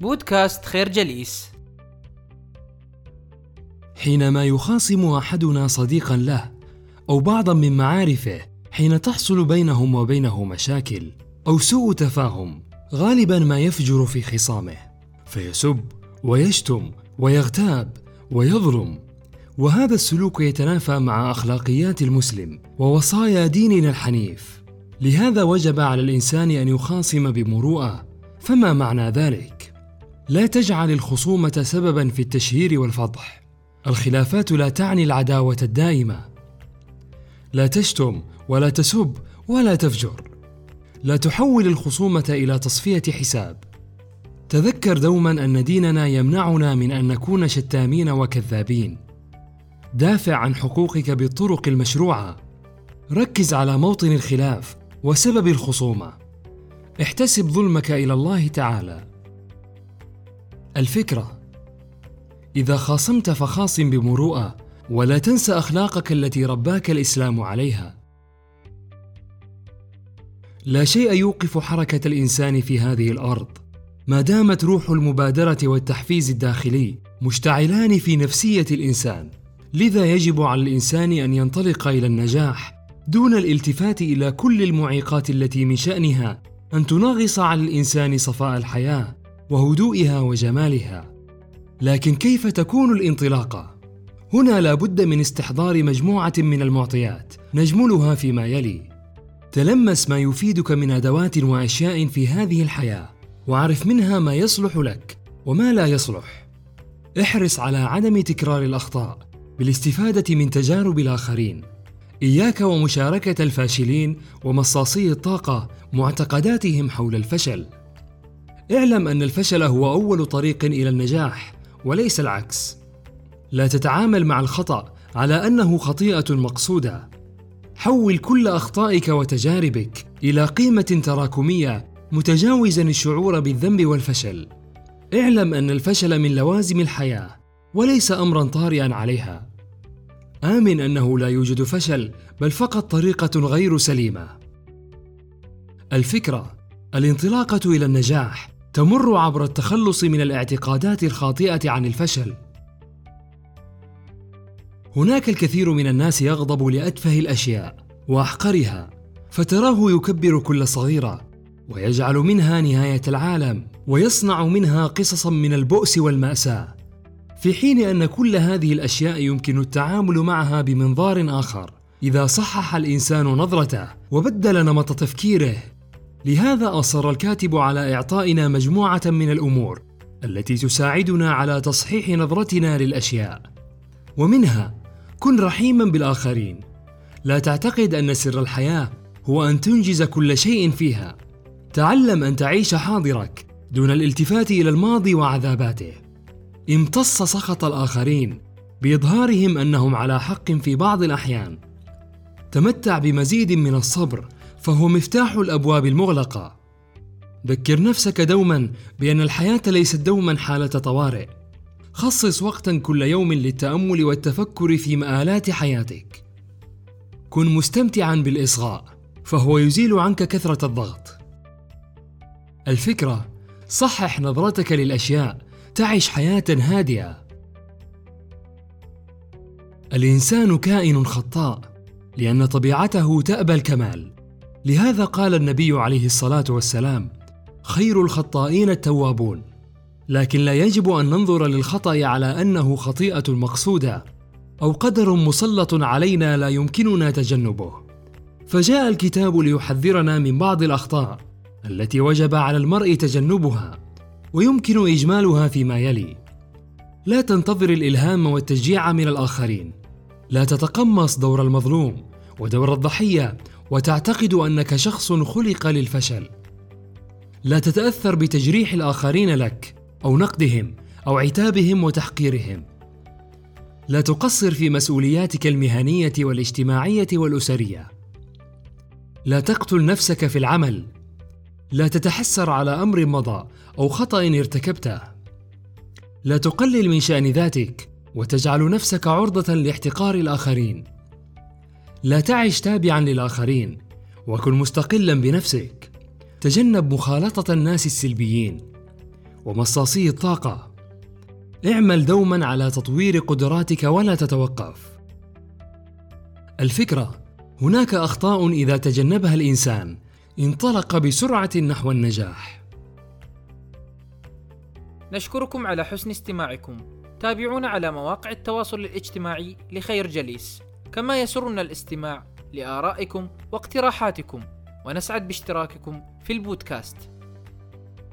بودكاست خير جليس. حينما يخاصم أحدنا صديقا له أو بعضا من معارفه حين تحصل بينهم وبينه مشاكل أو سوء تفاهم غالبا ما يفجر في خصامه. فيسب ويشتم ويغتاب ويظلم. وهذا السلوك يتنافى مع أخلاقيات المسلم ووصايا ديننا الحنيف. لهذا وجب على الإنسان أن يخاصم بمروءة فما معنى ذلك؟ لا تجعل الخصومة سببا في التشهير والفضح. الخلافات لا تعني العداوة الدائمة. لا تشتم ولا تسب ولا تفجر. لا تحول الخصومة إلى تصفية حساب. تذكر دوما أن ديننا يمنعنا من أن نكون شتامين وكذابين. دافع عن حقوقك بالطرق المشروعة. ركز على موطن الخلاف وسبب الخصومة. احتسب ظلمك إلى الله تعالى. الفكرة. إذا خاصمت فخاصم بمروءة ولا تنس أخلاقك التي رباك الإسلام عليها. لا شيء يوقف حركة الإنسان في هذه الأرض. ما دامت روح المبادرة والتحفيز الداخلي مشتعلان في نفسية الإنسان لذا يجب على الإنسان أن ينطلق إلى النجاح دون الالتفات إلى كل المعيقات التي من شأنها أن تنغص على الإنسان صفاء الحياة. وهدوئها وجمالها. لكن كيف تكون الانطلاقة؟ هنا لا بد من استحضار مجموعة من المعطيات نجملها فيما يلي. تلمس ما يفيدك من أدوات وأشياء في هذه الحياة واعرف منها ما يصلح لك وما لا يصلح. احرص على عدم تكرار الأخطاء بالاستفادة من تجارب الآخرين. إياك ومشاركة الفاشلين ومصاصي الطاقة معتقداتهم حول الفشل. اعلم أن الفشل هو أول طريق إلى النجاح وليس العكس. لا تتعامل مع الخطأ على أنه خطيئة مقصودة. حول كل أخطائك وتجاربك إلى قيمة تراكمية متجاوزا الشعور بالذنب والفشل. اعلم أن الفشل من لوازم الحياة وليس امرا طارئا عليها. آمن أنه لا يوجد فشل بل فقط طريقة غير سليمة. الفكرة الانطلاقة إلى النجاح تمر عبر التخلص من الاعتقادات الخاطئة عن الفشل. هناك الكثير من الناس يغضب لأتفه الأشياء وأحقرها فتراه يكبر كل صغيرة ويجعل منها نهاية العالم ويصنع منها قصصا من البؤس والمأساة. في حين أن كل هذه الأشياء يمكن التعامل معها بمنظار آخر إذا صحح الإنسان نظرته وبدل نمط تفكيره لهذا أصر الكاتب على إعطائنا مجموعة من الأمور التي تساعدنا على تصحيح نظرتنا للأشياء. ومنها كن رحيما بالآخرين. لا تعتقد أن سر الحياة هو أن تنجز كل شيء فيها. تعلم أن تعيش حاضرك دون الالتفات إلى الماضي وعذاباته. امتص سخط الآخرين بإظهارهم أنهم على حق في بعض الأحيان. تمتع بمزيد من الصبر فهو مفتاح الأبواب المغلقة. ذكر نفسك دوما بأن الحياة ليست دوما حالة طوارئ. خصص وقتا كل يوم للتأمل والتفكر في مآلات حياتك. كن مستمتعا بالإصغاء فهو يزيل عنك كثرة الضغط. الفكرة صحح نظرتك للأشياء تعش حياة هادئة. الإنسان كائن خطاء لأن طبيعته تأبى الكمال. لهذا قال النبي عليه الصلاة والسلام خير الخطائين التوابون. لكن لا يجب أن ننظر للخطأ على أنه خطيئة مقصودة أو قدر مسلط علينا لا يمكننا تجنبه. فجاء الكتاب ليحذرنا من بعض الأخطاء التي وجب على المرء تجنبها ويمكن إجمالها فيما يلي. لا تنتظر الإلهام والتشجيع من الآخرين. لا تتقمص دور المظلوم ودور الضحية وتعتقد أنك شخص خلق للفشل. لا تتأثر بتجريح الآخرين لك أو نقدهم أو عتابهم وتحقيرهم. لا تقصر في مسؤولياتك المهنية والاجتماعية والأسرية. لا تقتل نفسك في العمل. لا تتحسر على أمر مضى أو خطأ ارتكبته. لا تقلل من شأن ذاتك وتجعل نفسك عرضة لاحتقار الآخرين. لا تعش تابعا للآخرين وكن مستقلا بنفسك. تجنب مخالطة الناس السلبيين. ومصاصي الطاقة. اعمل دوما على تطوير قدراتك ولا تتوقف. الفكرة هناك أخطاء إذا تجنبها الإنسان. انطلق بسرعة نحو النجاح. نشكركم على حسن استماعكم. تابعونا على مواقع التواصل الاجتماعي لخير جليس. كما يسرنا الاستماع لآرائكم واقتراحاتكم ونسعد باشتراككم في البودكاست.